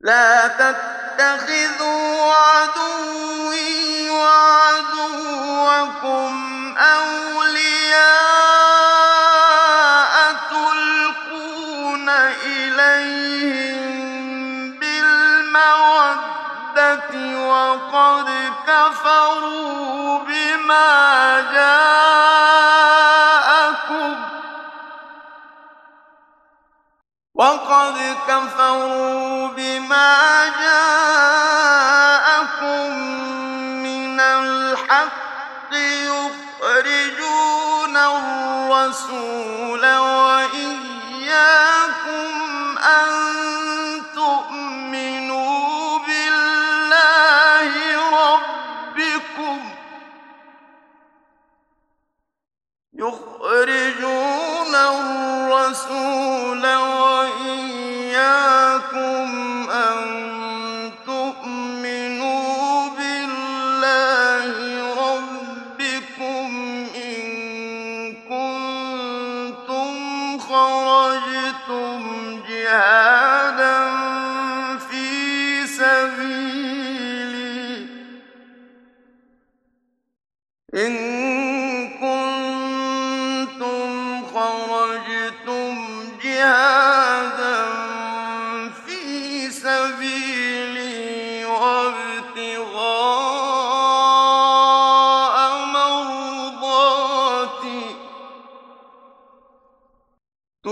لا تتخذوا عدوي وعدوكم أولياء تلقون إليهم بالمودة وقد كفروا بما جاءكم كفروا بما جاءكم من الحق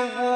أيديهم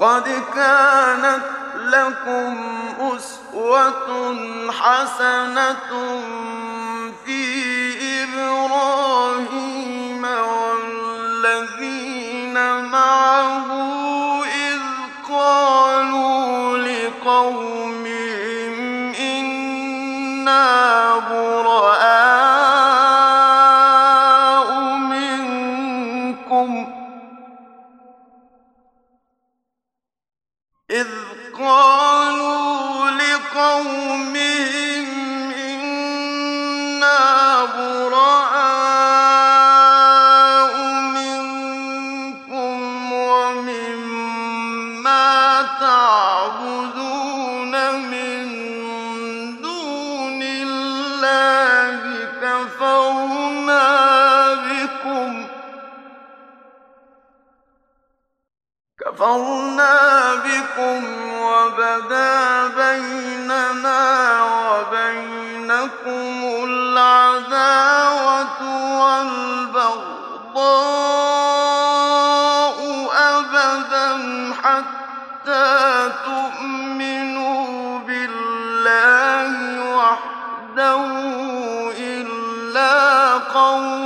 قد كانت لكم أسوة حسنة في إبراهيم والذين معه إذ قالوا لقومهم إنا براء منكم إذ قالوا لقومهم كفرنا بكم وبدا بيننا وبينكم العداوة والبغضاء أبدا حتى تؤمنوا بالله وحده إلا قول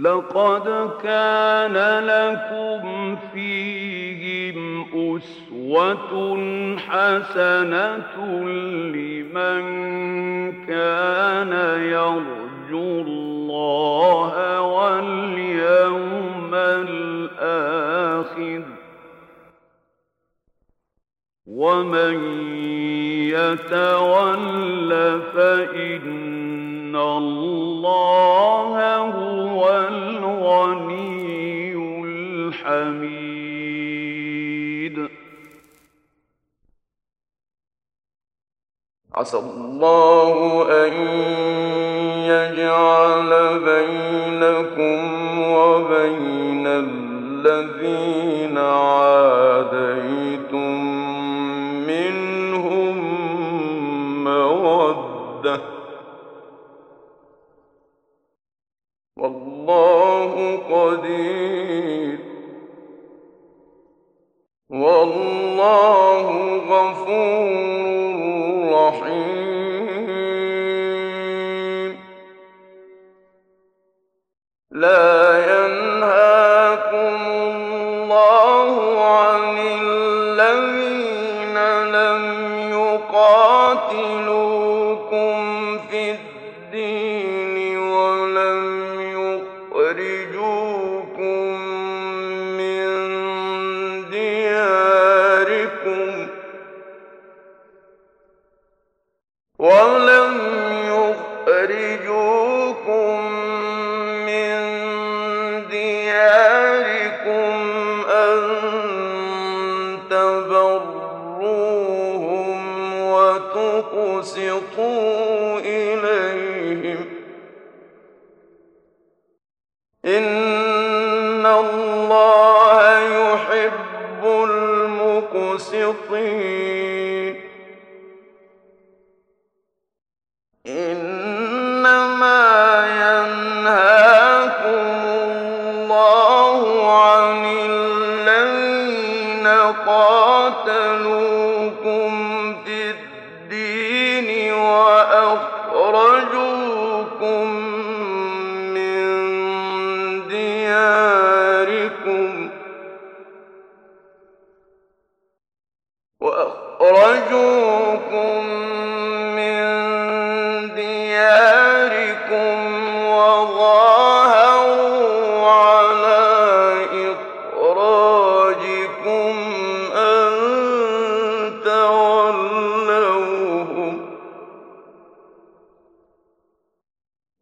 لقد كان لكم فيهم أسوة حسنة لمن كان يرجو الله واليوم الآخر. ومن يتول فإن الله عسى الله أن يجعل بينكم وبين الذين عاديتم منهم مودة يقاتلوكم وتقسطوا إليهم. إن الله يحب المقسطين. وأخرجوكم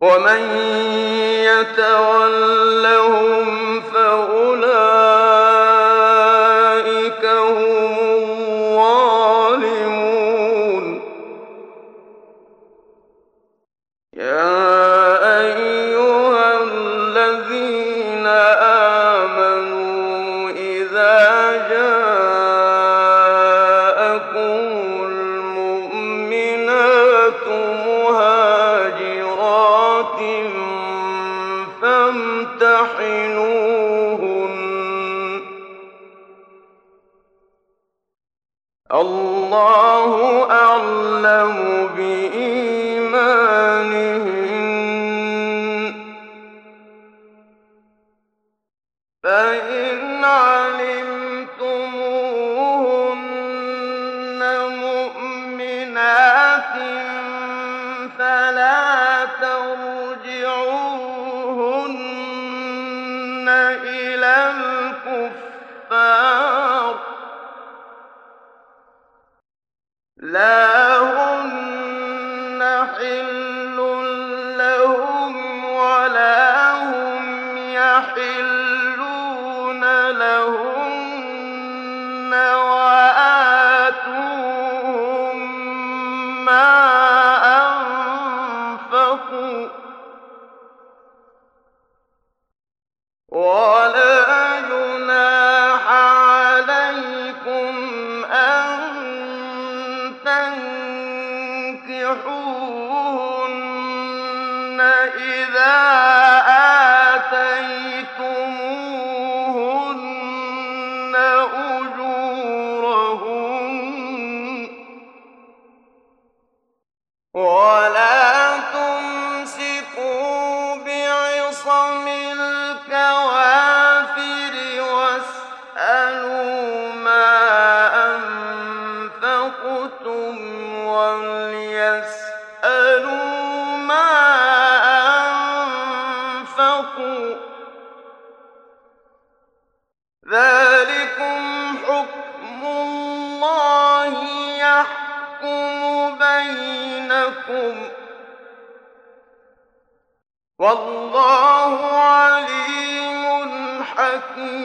ومن يتولهم مهاجرات إلى لا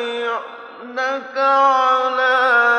يبايعنك على